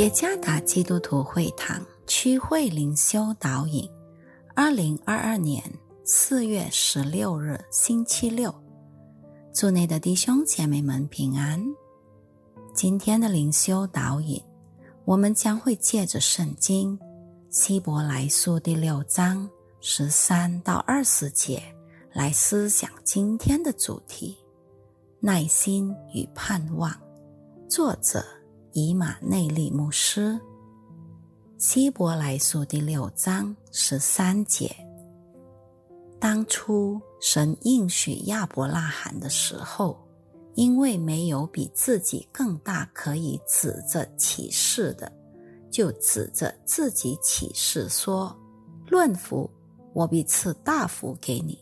耶加达基督徒会堂区会灵修导引，二零二二年四月十六日星期六，祝内的弟兄姐妹们平安。今天的灵修导引，我们将会借着圣经希伯来书第六章十三到二十节来思想今天的主题：耐心与盼望。作者。以马内利牧师，希伯来书第六章十三节。当初神应许亚伯拉罕的时候，因为没有比自己更大可以指着启示的，就指着自己启示说：“论福，我必赐大福给你；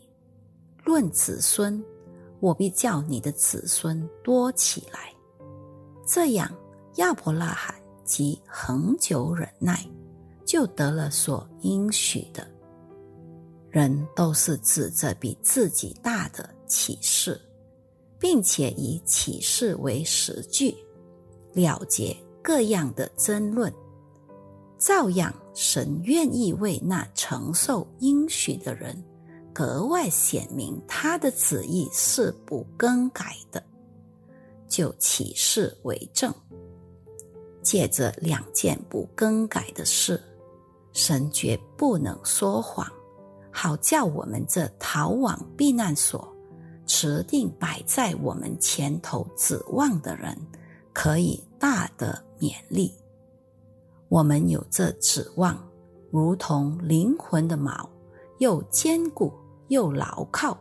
论子孙，我必叫你的子孙多起来。”这样。亚伯拉罕即恒久忍耐，就得了所应许的。人都是指着比自己大的启示，并且以启示为实据，了结各样的争论。照样，神愿意为那承受应许的人，格外显明他的旨意是不更改的，就启示为证。借着两件不更改的事，神绝不能说谎，好叫我们这逃往避难所、持定摆在我们前头指望的人，可以大得勉励。我们有这指望，如同灵魂的锚，又坚固又牢靠，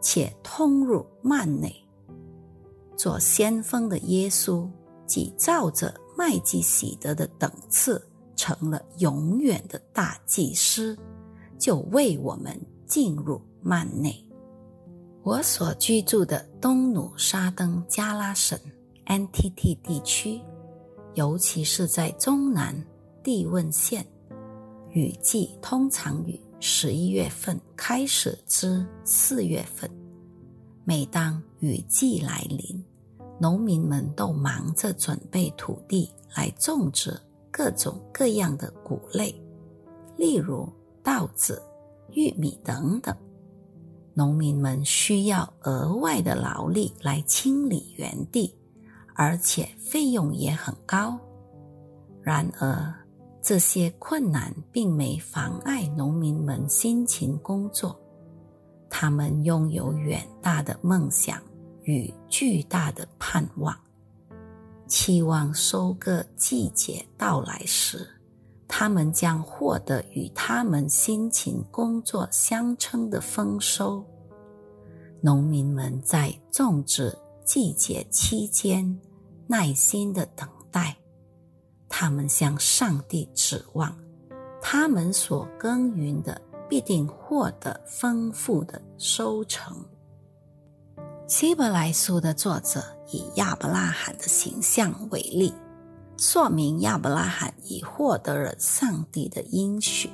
且通入幔内。做先锋的耶稣，即照着。麦基喜德的等次成了永远的大祭司，就为我们进入幔内。我所居住的东努沙登加拉省 （NTT） 地区，尤其是在中南地汶县，雨季通常于十一月份开始至四月份。每当雨季来临，农民们都忙着准备土地来种植各种各样的谷类，例如稻子、玉米等等。农民们需要额外的劳力来清理园地，而且费用也很高。然而，这些困难并没妨碍农民们辛勤工作。他们拥有远大的梦想。与巨大的盼望，期望收割季节到来时，他们将获得与他们辛勤工作相称的丰收。农民们在种植季节期间耐心的等待，他们向上帝指望，他们所耕耘的必定获得丰富的收成。希伯来书的作者以亚伯拉罕的形象为例，说明亚伯拉罕已获得了上帝的应许，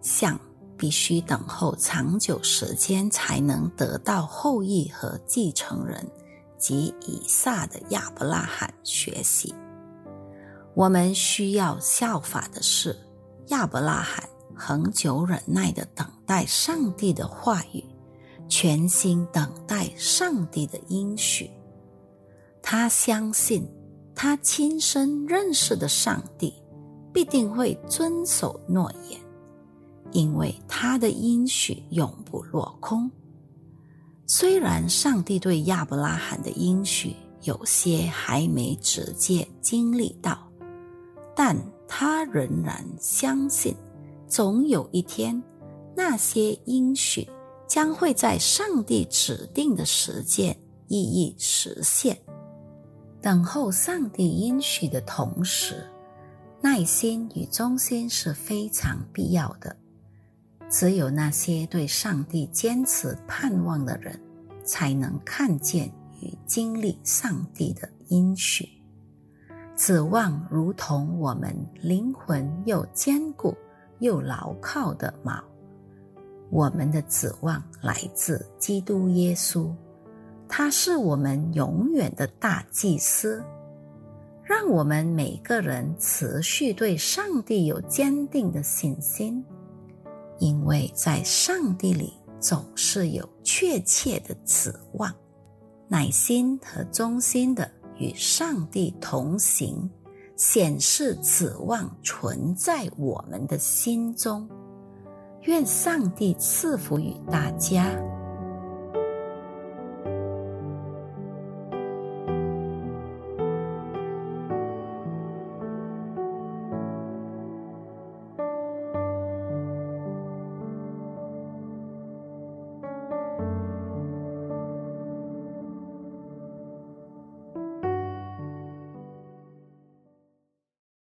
向必须等候长久时间才能得到后裔和继承人及以撒的亚伯拉罕学习。我们需要效法的是亚伯拉罕恒久忍耐的等待上帝的话语。全心等待上帝的应许，他相信他亲身认识的上帝必定会遵守诺言，因为他的应许永不落空。虽然上帝对亚伯拉罕的应许有些还没直接经历到，但他仍然相信，总有一天那些应许。将会在上帝指定的时间一一实现。等候上帝应许的同时，耐心与忠心是非常必要的。只有那些对上帝坚持盼望的人，才能看见与经历上帝的应许。指望如同我们灵魂又坚固又牢靠的锚。我们的指望来自基督耶稣，他是我们永远的大祭司。让我们每个人持续对上帝有坚定的信心，因为在上帝里总是有确切的指望，耐心和忠心的与上帝同行，显示指望存在我们的心中。愿上帝赐福于大家。